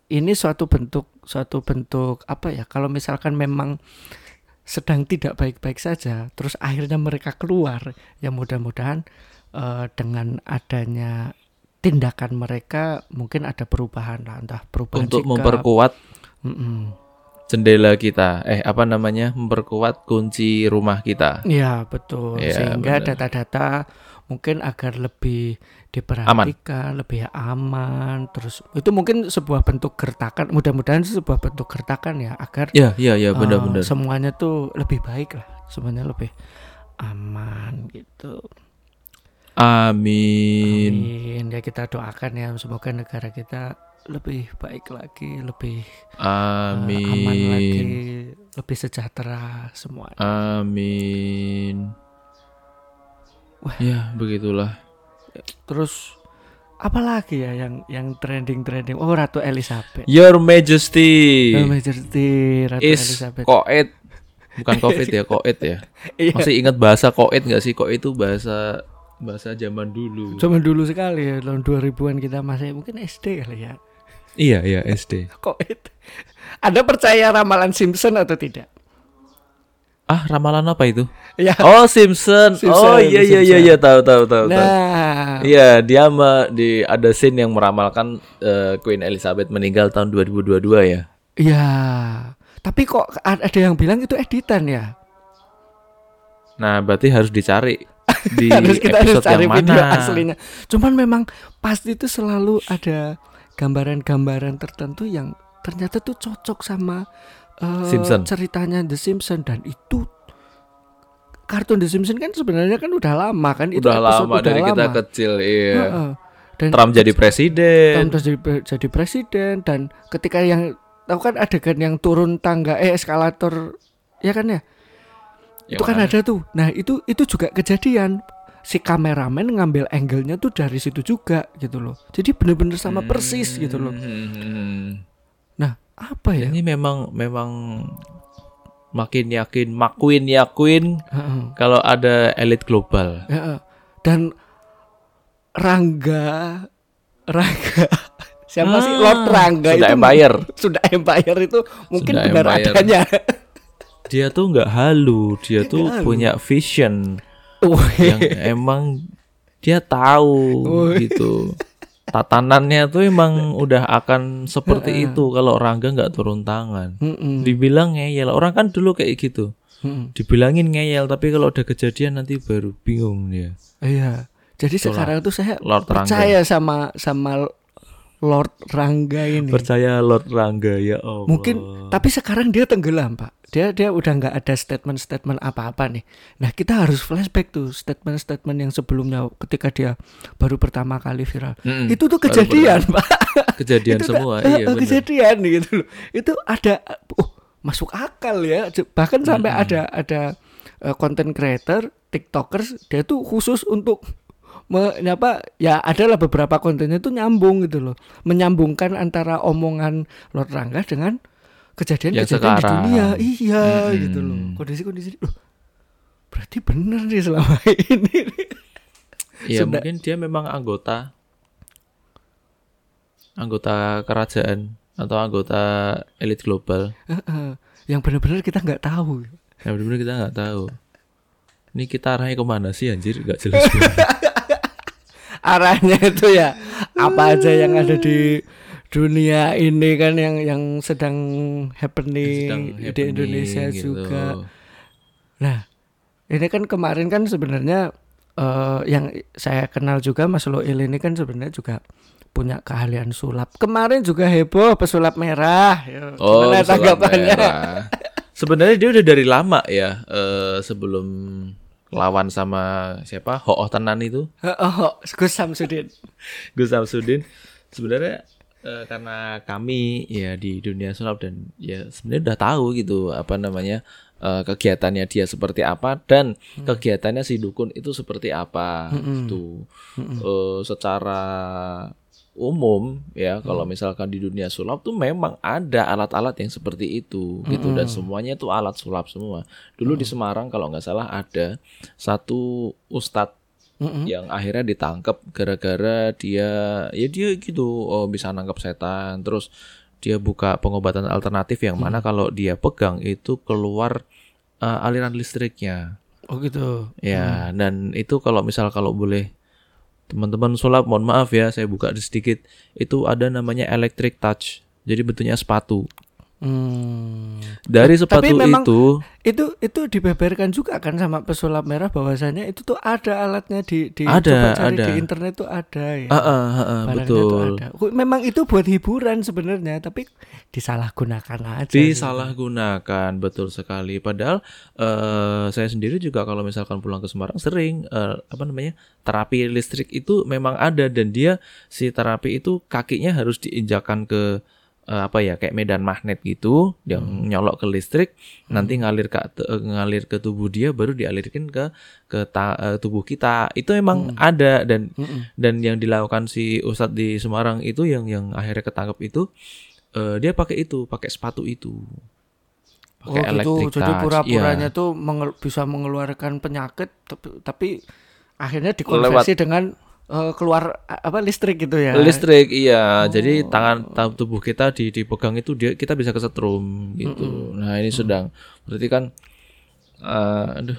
ini suatu bentuk suatu bentuk apa ya kalau misalkan memang sedang tidak baik-baik saja terus akhirnya mereka keluar ya mudah-mudahan eh, dengan adanya tindakan mereka mungkin ada perubahan lah entah perubahan untuk sikap. memperkuat Mm-mm. Jendela kita eh apa namanya memperkuat kunci rumah kita Ya betul Iya, sehingga data-data mungkin agar lebih diperhatikan, lebih aman. Terus itu mungkin sebuah bentuk gertakan. Mudah-mudahan sebuah bentuk gertakan ya agar Ya, ya, ya, benar-benar. semuanya tuh lebih baik lah, semuanya lebih aman gitu. Amin. Amin. Ya kita doakan ya semoga negara kita lebih baik lagi, lebih eh, aman lagi, Amin. lebih sejahtera semua. Amin. Wah. Ya, begitulah. Terus apa lagi ya yang yang trending trending? Oh Ratu Elizabeth. Your Majesty Oh, Majesty Ratu is Elizabeth. koet. Bukan covid ya, koet ya. Iya. Masih ingat bahasa koet nggak sih? Koet itu bahasa bahasa zaman dulu. Zaman dulu sekali ya tahun 2000-an kita masih mungkin SD kali ya. Iya, iya, SD. Kok itu? Ada percaya ramalan Simpson atau tidak? Ah, ramalan apa itu? Ya. Oh, Simpson. Simpson, oh, iya iya iya iya, tahu tahu tahu tahu. Nah, Iya, dia ma- di ada scene yang meramalkan eh, Queen Elizabeth meninggal tahun 2022 ya. iya. Tapi kok ada yang bilang itu editan ya? Nah, berarti harus dicari di harus kita harus episode cari yang video mana. aslinya. Cuman memang pasti itu selalu ada gambaran-gambaran tertentu yang ternyata tuh cocok sama Simpson. ceritanya The Simpson dan itu kartun The Simpson kan sebenarnya kan udah lama kan itu Udah episode lama udah dari kita lama. kecil, iya. Heeh. Dan Trump jadi presiden. Trump jadi, jadi presiden dan ketika yang tahu kan adegan yang turun tangga eh eskalator ya kan ya Yang itu kan mana? ada tuh nah itu itu juga kejadian si kameramen ngambil angle-nya tuh dari situ juga gitu loh jadi bener-bener sama persis gitu loh Hmm. nah apa ya Ini memang memang makin yakin, makuin yakin Heeh. kalau ada elit global. Heeh. dan Rangga Rangga siapa sih Ah, Lord Rangga sudah itu empire. sudah empire itu mungkin Sudah benar empire. adanya Dia tuh nggak halu, dia tuh halu. punya vision. Yang emang dia tahu gitu. Tatanannya tuh emang udah akan seperti itu kalau Rangga nggak turun tangan. Mm-mm. Dibilang ngeyel, orang kan dulu kayak gitu. Dibilangin ngeyel, tapi kalau udah kejadian nanti baru bingung dia. Iya. Jadi Itulah, sekarang tuh saya Lord percaya sama sama Lord Rangga ini. Percaya Lord Rangga ya Allah. Mungkin tapi sekarang dia tenggelam, Pak. Dia dia udah nggak ada statement-statement apa-apa nih. Nah, kita harus flashback tuh statement-statement yang sebelumnya ketika dia baru pertama kali viral. Mm-mm. Itu tuh kejadian, Pak. kejadian Itu semua, eh, iya eh, kejadian gitu loh. Itu ada oh, masuk akal ya. Bahkan sampai ada ada konten creator, TikTokers dia tuh khusus untuk me, apa ya adalah beberapa kontennya tuh nyambung gitu loh. Menyambungkan antara omongan Lord Rangga dengan kejadian-kejadian di sekarang. dunia. Iya Mm-mm. gitu loh. Kondisi-kondisi loh. Berarti bener nih selama ini. Ya Sudah- mungkin dia memang anggota anggota kerajaan atau anggota elit global. Yang benar-benar kita nggak tahu. Ya benar-benar kita nggak tahu. Ini kita arahnya ke mana sih anjir? Gak jelas. arahnya itu ya apa aja yang ada di dunia ini kan yang yang sedang happening, Sedang di happening Indonesia gitu. juga. Nah, ini kan kemarin kan sebenarnya eh, yang saya kenal juga Mas Loil ini kan sebenarnya juga punya keahlian sulap. Kemarin juga heboh pesulap merah. Yo, Oh, gimana tanggapannya? merah. Sebenarnya dia udah dari lama ya eh, sebelum lawan sama siapa? Ho'oh Tenan itu. Oh, Gus Samsudin. Gus Samsudin sebenarnya eh, karena kami ya di dunia sulap dan ya sebenarnya udah tahu gitu apa namanya eh, kegiatannya dia seperti apa dan kegiatannya si dukun itu seperti apa gitu Eh, secara umum ya kalau misalkan di dunia sulap tuh memang ada alat-alat yang seperti itu gitu. Dan semuanya tuh alat sulap semua. Dulu di Semarang kalau nggak salah ada satu ustadz Mm-mm. yang akhirnya ditangkap gara-gara dia ya dia gitu oh bisa nangkap setan terus dia buka pengobatan alternatif yang mana kalau dia pegang itu keluar uh, aliran listriknya. Oh gitu. ya dan itu kalau misal kalau boleh teman-teman sulap mohon maaf ya saya buka sedikit. Itu ada namanya electric touch. Jadi bentuknya sepatu Hmm. Dari sepatu memang- itu Itu itu dibeberkan juga kan sama pesulap merah bahwasanya itu tuh ada alatnya di di Ada, cari ada. di internet tuh ada ya. Ah, ah, ah, ah, Barangnya tuh betul. ada. Memang itu buat hiburan sebenarnya, tapi disalahgunakan aja. disalahgunakan betul sekali padahal eh, saya sendiri juga kalau misalkan pulang ke Semarang sering eh, apa namanya terapi listrik itu memang ada dan dia si terapi itu kakinya harus diinjakan ke eh, apa ya kayak medan magnet gitu yang nyolok ke listrik nanti ngalir ke eh, ngalir ke tubuh dia baru dialirkan ke ke ta- eh, tubuh kita. Itu emang ada dan dan yang dilakukan si Ustadz di Semarang itu yang yang akhirnya ketangkep itu eh, dia pakai itu pakai sepatu itu. Oh pakai gitu, electric jadi pura-puranya Iya. tuh mengel- bisa mengeluarkan penyakit, tapi, tapi akhirnya dikonversi dengan eh, keluar a- apa listrik gitu ya. listrik iya jadi tangan ta- tubuh kita di dipegang itu dia kita bisa kesetrum gitu nah ini sedang berarti kan eh, aduh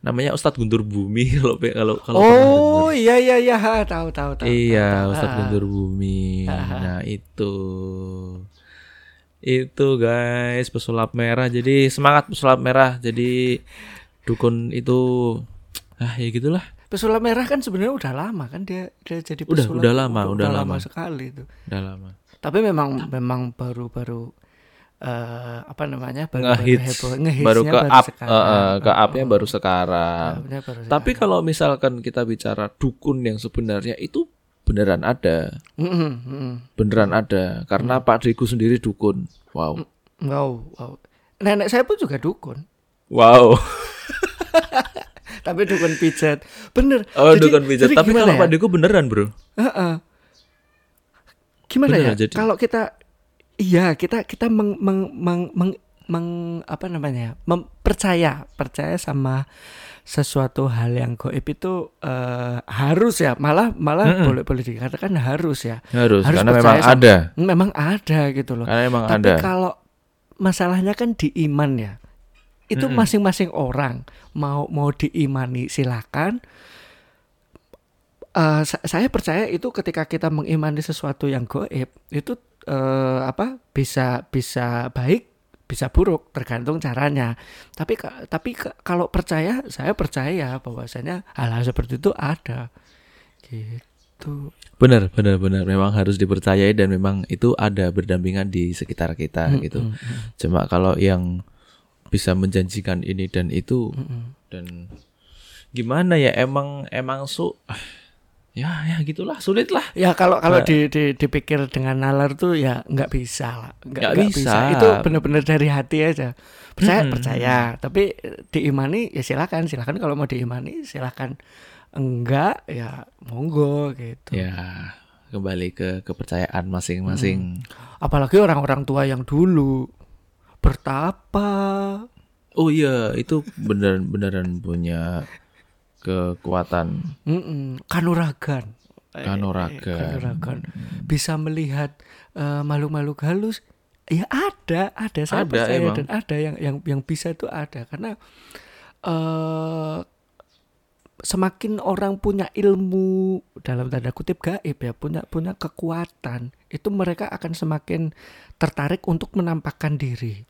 namanya Ustadz Guntur Bumi kalau kalau kalau Oh iya iya iya, ha, tahu tahu tahu. Iya, tahu. Ustadz. Guntur Bumi. Nah, itu. Itu guys, pesulap merah. Jadi semangat pesulap merah. Jadi dukun itu ah ya gitulah. Pesulap merah kan sebenarnya udah lama kan dia dia jadi Udah, pesulap udah lama, udah lama lama. sekali itu. Udah lama. Tapi memang memang baru-baru eh apa namanya baru Ngehits. heboh ngehitsnya Baru ke up, sekarang. eh, eh, ke upnya baru sekarang. Baru Tapi kalau misalkan kita bicara dukun yang sebenarnya itu beneran ada. Mm, mm, mm. beneran ada. Karena Pak Driku sendiri dukun. Wow, Wow, wow. Nenek saya pun juga dukun. wow. Tapi dukun pijat. Bener. Oh, Jadi- dukun pijat. jadi Tapi kalau ya? Pak beneran bro. Heeh. Gimana Bener, ya? jadi- Kalau kita iya, kita kita meng, meng, meng, meng- meng- apa namanya? Mempercaya, percaya sama sesuatu hal yang goib itu eh, harus ya, malah malah boleh boleh dikatakan harus ya. Harus, Harus karena memang sama- ada. Memang ada gitu loh. Karena memang Tapi ada. kalau masalahnya kan di iman ya. Itu masing-masing orang mau mau diimani silakan. Eh, sa- saya percaya itu ketika kita mengimani sesuatu yang goib itu eh, apa bisa bisa baik bisa buruk tergantung caranya. Tapi tapi ka- kalau percaya saya percaya bahwasanya hal-hal seperti itu ada. Gitu. Benar, benar, benar. Memang harus dipercayai dan memang itu ada berdampingan di sekitar kita gitu. Cuma kalau yang bisa menjanjikan ini dan itu dan gimana ya emang emang su ya ya gitulah sulit lah. Ya kalau kalau di, di- dipikir dengan nalar tuh ya nggak bisa lah, nggak, Nggak nggak bisa. Itu benar-benar dari hati aja. Percaya percaya, tapi diimani ya silakan, silakan kalau mau diimani silakan. Enggak ya monggo gitu. Ya kembali ke kepercayaan masing-masing. Apalagi orang-orang tua yang dulu bertapa. Oh iya itu beneran beneran punya kekuatan Mm-mm, kanuragan. Eh, Kanuragan. kanuragan. Bisa melihat eh, makhluk-makhluk halus. Ya ada, ada saya Ada, percaya emang. dan ada yang yang yang bisa itu ada karena eh semakin orang punya ilmu dalam tanda kutip gaib ya punya punya kekuatan itu mereka akan semakin tertarik untuk menampakkan diri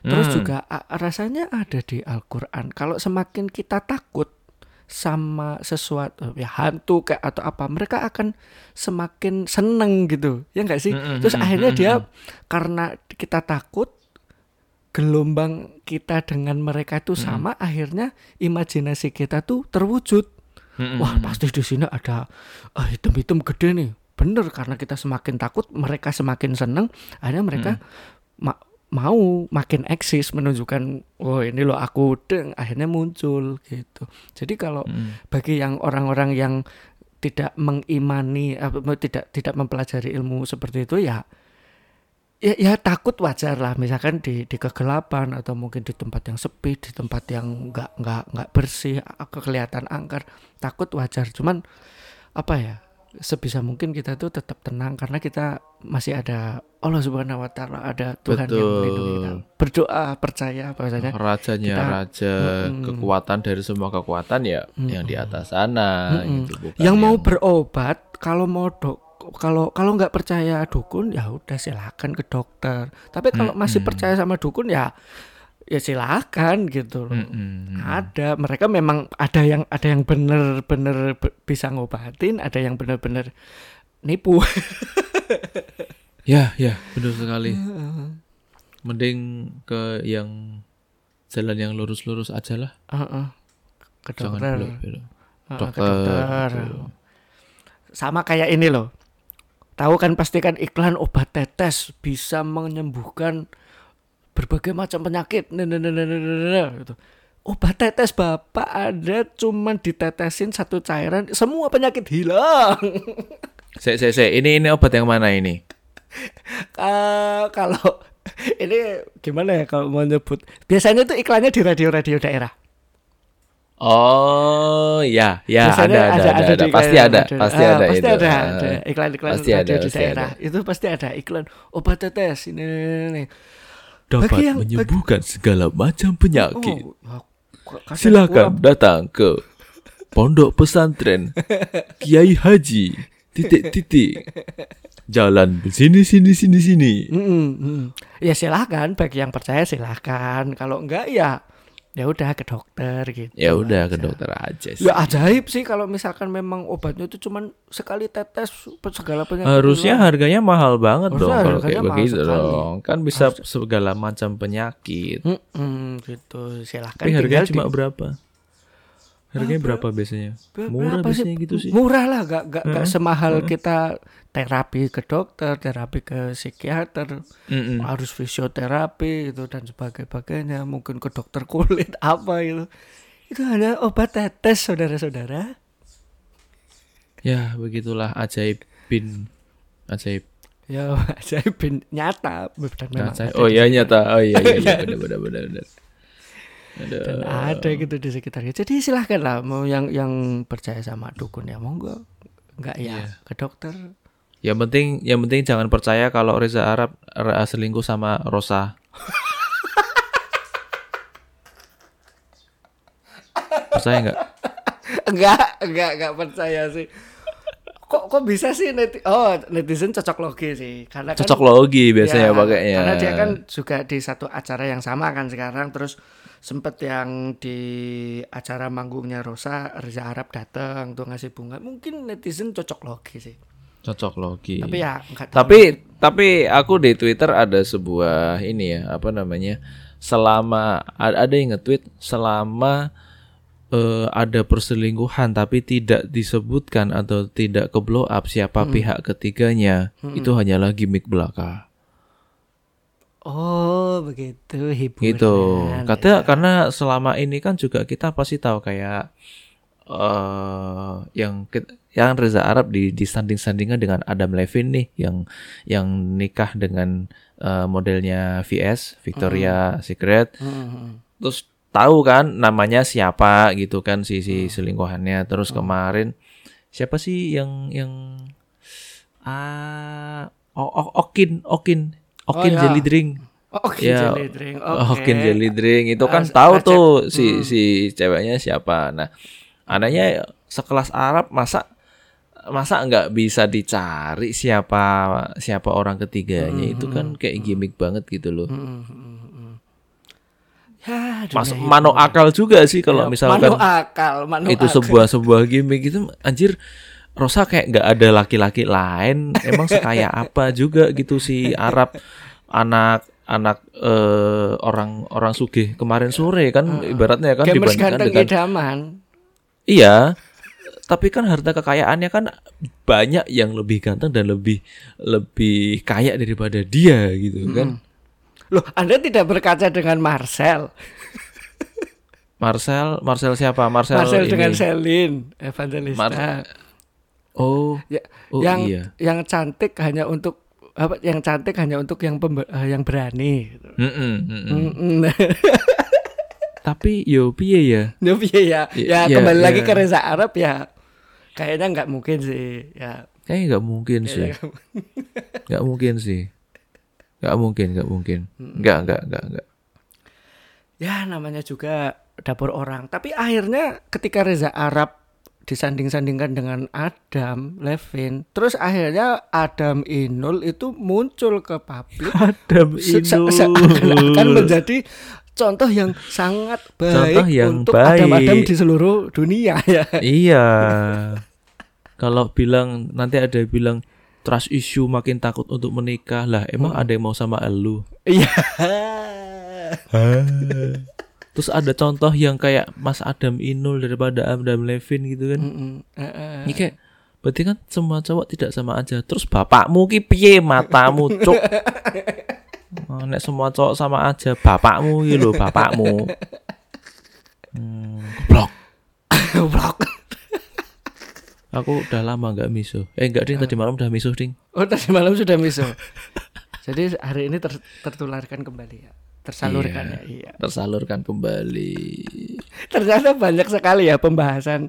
terus Hmm. juga rasanya ada di Al-Quran. Kalau semakin kita takut sama sesuatu ya hantu kayak atau apa mereka akan semakin seneng gitu. Ya enggak sih? Mm-mm, terus mm-mm, akhirnya dia karena kita takut gelombang kita dengan mereka itu Hmm. sama akhirnya imajinasi kita tuh terwujud. Wah pasti di sini ada ah, hitam-hitam gede nih. Bener karena kita semakin takut mereka semakin seneng akhirnya mereka Hmm. ma- mau makin eksis menunjukkan oh ini loh aku deng akhirnya muncul gitu. Jadi kalau Mm. bagi yang orang-orang yang tidak mengimani apa, tidak tidak mempelajari ilmu seperti itu ya ya, ya takut wajar lah. Misalkan di di kegelapan atau mungkin di tempat yang sepi di tempat yang nggak nggak nggak bersih kelihatan angker takut wajar. Cuman apa ya sebisa mungkin kita tuh tetap tenang karena kita masih ada Allah Subhanahu Wa Taala ada Tuhan yang Betul. melindungi kita berdoa percaya bahwasanya rajanya kita- raja Mm-mm. kekuatan dari semua kekuatan ya yang di atas sana Mm-mm. gitu bukan yang mau berobat kalau mau dok kalau kalau nggak percaya dukun ya udah silakan ke dokter. Tapi kalau masih percaya sama dukun ya ya silakan gitu loh. Mm-mm. Ada mereka memang ada yang ada yang bener-bener be- bisa ngobatin, ada yang bener-bener nipu. Ya, ya, benar sekali. Mending ke yang jalan yang lurus-lurus aja lah. Heeh. ke Jangan dokter. belok-belok. Heeh, ke Dokter, dokter. gitu. Sama kayak ini loh. Tahu kan pasti kan iklan obat tetes bisa menyembuhkan berbagai macam penyakit. Nah, nah, nah, gitu. Obat tetes Bapak ada cuman ditetesin satu cairan semua penyakit hilang. Sek, sek, sek. Ini ini obat yang mana ini? Eh, kalau ini gimana ya kalau mau nyebut? Biasanya tuh iklannya di radio-radio daerah. Oh, ya, ya, ada, Biasanya ada, ada, ada, di pasti iklan ada, radio. pasti Ah, ada pasti itu. ada, Ah. ada iklan-iklan Pasti radio ada, di pasti daerah. ada. Itu pasti ada iklan obat tetes ini. ini, ini. Dapat Bagi yang- menyembuhkan segala macam penyakit. Oh, kasih Silakan kurang. datang ke Pondok Pesantren Kiai Haji titik-titik Jalan sini sini sini sini. Mm-mm, mm. Ya silahkan bagi yang percaya silahkan. Kalau enggak ya ya udah ke dokter gitu. Ya udah ke dokter aja sih. Ya ajaib sih kalau misalkan memang obatnya itu cuman sekali tetes segala penyakit. Harusnya harganya mahal banget Harusnya dong kalau kayak begitu sekali. dong. Kan bisa segala macam penyakit. Mm-mm, gitu silahkan. Tapi harganya cuma di- berapa? Harganya berapa biasanya? Murah berapa sih? biasanya gitu sih. Murah lah, gak, gak, gak semahal kita terapi ke dokter, terapi ke psikiater, Mm-mm. harus fisioterapi itu dan sebagainya, mungkin ke dokter kulit apa itu. Itu hanya obat tetes saudara-saudara. Ya begitulah ajaib bin ajaib. Ya ajaib bin nyata dan memang Ajaib. Oh iya nyata. Oh iya iya, iya. benar benar benar benar. Ada. dan ada gitu di sekitarnya. Jadi silahkan lah mau yang yang percaya sama dukun ya monggo. Enggak ya Iya. ke dokter. Yang penting yang penting jangan percaya kalau Reza Arab ra- selingkuh sama Rosa. percaya nggak? enggak, enggak, enggak percaya sih. Kok kok bisa sih neti oh netizen cocok logi sih karena kan Cocok logi biasanya Ya, pakainya. Karena dia kan juga di satu acara yang sama kan sekarang terus sempet yang di acara manggungnya Rosa Reza Arab datang tuh ngasih bunga. Mungkin netizen cocok logi sih. Cocok logi. Tapi ya enggak tahu. Tapi tapi aku di Twitter ada sebuah ini ya apa namanya selama ada yang nge-tweet selama eh, ada perselingkuhan tapi tidak disebutkan atau tidak ke blow up siapa pihak ketiganya itu hanyalah gimmick belaka Oh, begitu hiburan. gitu kata karena selama ini kan juga kita pasti tahu kayak eh yang yang Reza Arab di disanding sandingan dengan Adam Levine nih yang yang nikah dengan eh, modelnya VS Victoria Secret Hmm. terus tahu kan namanya siapa gitu kan si si selingkuhannya terus kemarin siapa sih yang yang ah oh, oh, Okin Okin Okin ya. jelly drink Oh, oke Ya, jelly drink. Oh, Okin jelly drink itu kan Ah, tahu tuh si si ceweknya siapa. Nah, anaknya sekelas Arab masa masa nggak bisa dicari siapa siapa orang ketiganya itu kan kayak gimmick banget gitu loh. Hmm, hmm, hmm. Ya, Mas mano akal juga sih kalau Ya, misalkan manu akal, manu itu akal. sebuah sebuah gimmick itu anjir Rosa kayak nggak ada laki-laki lain emang sekaya apa juga gitu si Arab anak anak eh, orang orang sugih kemarin sore kan ibaratnya kan dibandingkan dengan idaman. Iya tapi kan harta kekayaannya kan banyak yang lebih ganteng dan lebih lebih kaya daripada dia gitu kan Loh, Anda tidak berkaca dengan Marcel. Marcel Marcel siapa Marcel, Marcel ini. dengan Celine Evangelista. Mar- oh Ya, Oh, yang iya. yang cantik hanya untuk apa yang cantik hanya untuk yang pembe- eh, yang berani gitu. Mm-mm, mm-mm. Mm-mm. tapi yo piye ya Ya, iya, ya, ya, Ya, kembali ya. lagi ke Reza Arab ya. Kayaknya nggak mungkin sih. Ya. Kayaknya nggak mungkin sih. Nggak mungkin sih. Nggak mungkin, nggak mungkin. Nggak, nggak, nggak, nggak. Ya namanya juga dapur orang. Tapi akhirnya ketika Reza Arab disanding-sandingkan dengan Adam Levine. Terus akhirnya Adam Inul itu muncul ke publik Adam se- se- Inul. seakan-akan menjadi contoh yang sangat baik Contoh yang untuk. Adam-Adam di seluruh dunia ya. Iya. Kalau bilang nanti ada yang bilang trust issue makin takut untuk menikah lah. Emang ada yang mau sama elu? Iya. Terus ada contoh yang kayak Mas Adam Inul daripada Adam Levin gitu kan. Mm-mm. Eh, eh. Ini kayak berarti kan semua cowok tidak sama aja. Terus bapakmu ki piye matamu cuk? Oh, nek semua cowok sama aja, bapakmu ki lho, bapakmu. Hmm, goblok. Goblok. Aku udah lama nggak miso. Eh enggak ding, tadi malam udah miso ding. Oh tadi malam sudah miso. Jadi hari ini ter- tertularkan kembali ya. Tersalurkan ya. Iya. Tersalurkan kembali. Ternyata banyak sekali ya pembahasan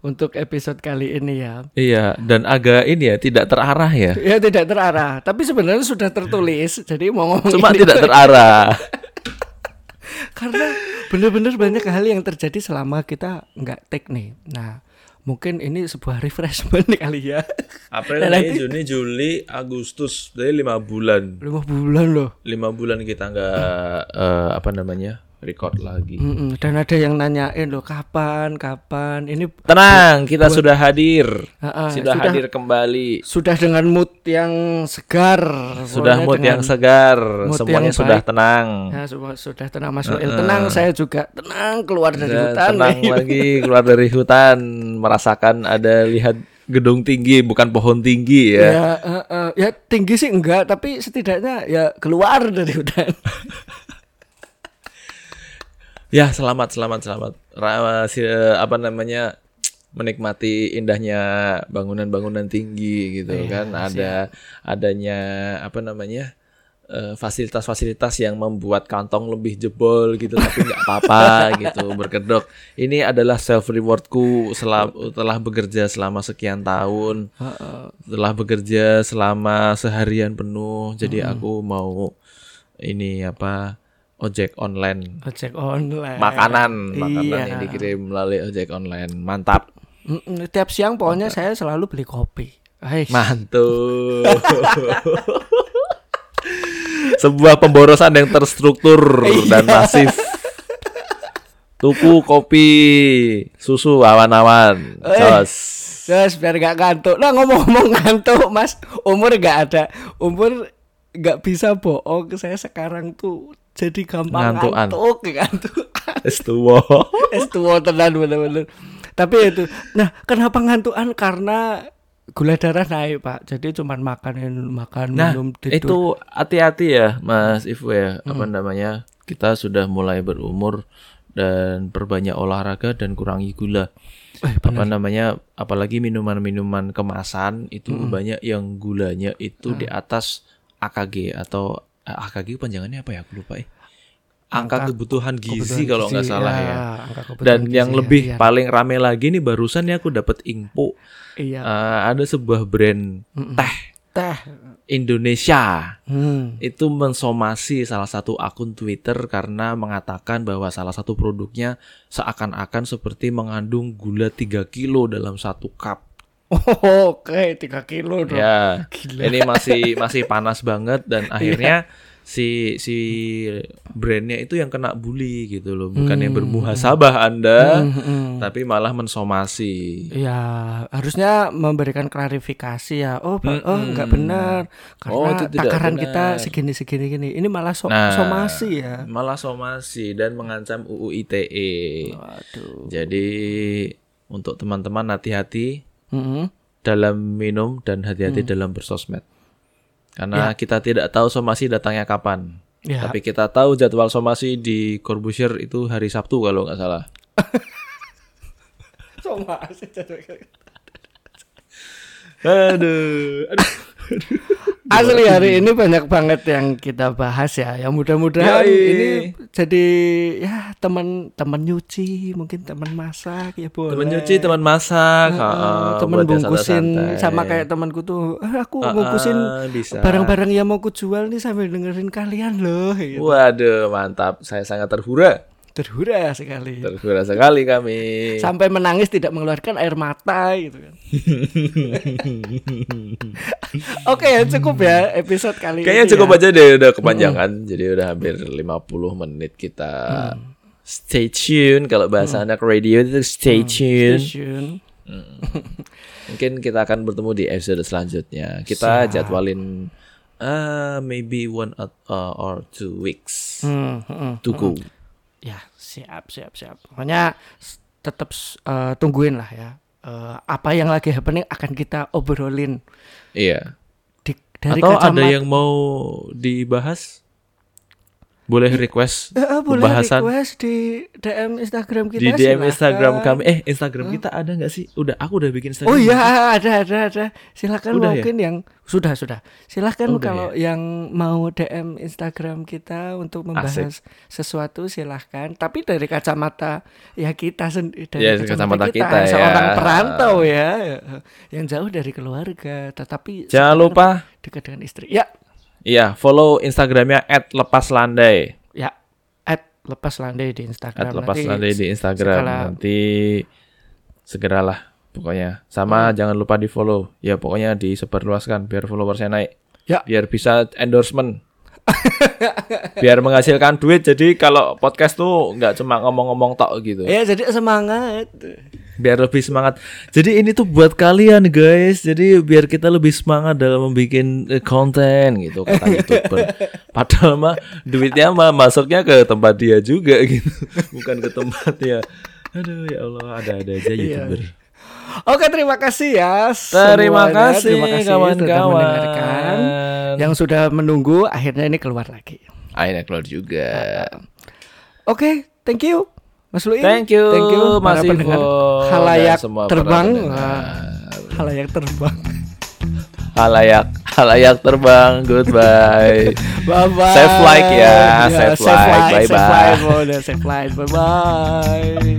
untuk episode kali ini ya. Iya, dan agak ini ya, tidak terarah ya. Ya tidak terarah, tapi sebenarnya sudah tertulis. Jadi mau ngomong Cuma ini tidak terarah. karena benar-benar banyak hal yang terjadi selama kita nggak take nih. Nah, mungkin ini sebuah refreshment kali ya. April, Dan Mei, nanti- Juni, Juli, Agustus, dari lima bulan. Lima bulan loh. Lima bulan kita nggak eh, apa namanya record lagi. Mm-mm. Dan ada yang nanyain loh kapan, kapan. Ini Tenang, kita sudah hadir. Ah, ah, sudah, sudah- hadir kembali. sudah dengan mood yang segar. Sudah mood yang segar. mood Semuanya yang sudah baik. tenang. Ya, semua sudah tenang Mas Noel. Tenang saya juga tenang keluar dari Sudah hutan. tenang lagi keluar dari hutan, merasakan ada lihat gedung tinggi bukan pohon tinggi ya. Ya, eh, eh, ya tinggi sih enggak, tapi setidaknya ya keluar dari hutan. Ya, selamat, selamat, selamat. Ra- si- eh, apa namanya? menikmati indahnya bangunan-bangunan tinggi gitu Iya, kan. Ada adanya apa namanya? eh, fasilitas-fasilitas yang membuat kantong lebih jebol gitu tapi nggak apa-apa gitu berkedok. Ini adalah self rewardku setelah telah bekerja selama sekian tahun. Telah bekerja selama seharian penuh. Jadi aku mau ini apa? Ojek online Ojek online. makanan makanan Iya. yang dikirim melalui ojek online mantap Tiap siang pokoknya saya selalu beli kopi. Hai. mantul sebuah pemborosan yang terstruktur dan masif tuku kopi susu awan-awan jos Terus biar gak ngantuk. Nah ngomong-ngomong ngantuk mas, umur gak ada. Umur gak bisa bohong. Saya sekarang tuh jadi gampang Ngantukan. ngantuk. Ngantuk. es tua Es tua tenan bener-bener. Tapi itu, nah kenapa ngantukan? Karena gula darah naik pak. Jadi cuman makan makan nah minum tidur. itu hati-hati ya mas Ivo ya apa namanya kita sudah mulai berumur dan perbanyak olahraga dan kurangi gula Eh, apa namanya apalagi minuman-minuman kemasan itu banyak yang gulanya itu di atas AKG atau AKG panjangannya apa ya aku lupa eh. angka, kebutuhan gizi kalau nggak salah ya, ya, angka kebutuhan dan gizi, yang ya, lebih iya. paling rame lagi nih barusan nih aku dapat info Iya. Eh, ada sebuah brand teh Teh. Indonesia Hmm. itu mensomasi salah satu akun Twitter karena mengatakan bahwa salah satu produknya seakan-akan seperti mengandung gula 3 kilo dalam satu cup. Oh, Oke, tiga kilo dong. Ya, Gila. ini masih masih panas banget dan akhirnya si si brandnya itu yang kena bully gitu loh, bukannya bermuhasabah Anda, Hmm, tapi malah mensomasi. Ya, harusnya memberikan klarifikasi ya. Oh, ba- oh enggak benar. Karena Oh, itu tidak takaran benar. kita segini segini gini. Ini malah so- Nah, somasi ya. Malah somasi dan mengancam UU ITE. Waduh. Jadi untuk teman-teman hati-hati Mm-mm. dalam minum dan hati-hati dalam bersosmed. Karena kita tidak tahu somasi datangnya kapan. Ya. Tapi kita tahu jadwal somasi di Corbusier itu hari Sabtu kalau nggak salah. Somasi. Aduh, aduh. Asli hari ini banyak banget yang kita bahas ya. Ya mudah-mudahan ini jadi ya teman-teman nyuci, mungkin teman masak ya boleh. Teman nyuci, teman masak, Eh, temen buat yang bungkusin sama kayak temanku tuh "Ah, aku Ah, bungkusin barang-barang yang mau kujual nih sambil dengerin kalian loh gitu. Waduh, mantap. Saya sangat terhura. Terhura sekali. Terhura sekali kami. Sampai menangis tidak mengeluarkan air mata gitu kan. Oke, cukup ya episode kali Kayaknya ini. cukup ya. aja deh udah kepanjangan. Jadi udah hampir 50 menit kita stay tune kalau bahasa anak radio itu stay tune. Station. Mungkin kita akan bertemu di episode selanjutnya. Kita jadwalin uh, maybe one or, uh, two weeks Hmm, hmm, to go. Ya, siap, siap, siap. Pokoknya tetap s- eh, tungguin lah ya. Eh, apa yang lagi happening akan kita obrolin Iya. di, dari Atau ada kacamata- yang mau dibahas? Boleh request Eh, eh, boleh pembahasan request di DM Instagram kita di DM silakan. Instagram kami. Eh, Instagram kita ada nggak sih? Udah, aku udah bikin Instagram. Oh iya ada ada ada. Silakan Udah ya? mungkin yang sudah sudah. Silakan Udah ya? kalau yang mau DM Instagram kita untuk membahas sesuatu silahkan. Tapi dari kacamata ya kita sendiri dari Ya, dari kacamata kita ya. seorang perantau ya yang jauh dari keluarga tetapi Jangan lupa dekat dengan istri. Ya Iya, follow Instagramnya @lepaslandai. ya at lepas landai di Instagram. @lepaslandai di Instagram. segala- Nanti segeralah pokoknya. Hmm. Sama jangan lupa di follow. Ya pokoknya disebarluaskan biar followersnya naik. Ya. Biar bisa endorsement. biar menghasilkan duit. Jadi kalau podcast tuh nggak cuma ngomong-ngomong tok gitu. Ya jadi semangat. biar lebih semangat. Jadi ini tuh buat kalian guys. Jadi biar kita lebih semangat dalam membuat eh, konten gitu kata youtuber. Padahal mah duitnya mah masuknya ke tempat dia juga gitu, bukan ke tempatnya. Aduh ya Allah ada-ada aja youtuber. Oke terima kasih ya. Terima semuanya. kasih Terima kasih sudah kawan-kawan. Yang sudah menunggu akhirnya ini keluar lagi. Akhirnya keluar juga. Oke, thank you. Mas Lui. Thank you, Thank you Mas pendengar. Ivo, Halayak semua terbang. Wah, Halayak terbang. Halayak, halayak terbang. Goodbye. Bye bye. Save like ya, like. Save Bye-bye. like. Save like. Save like. Bye bye.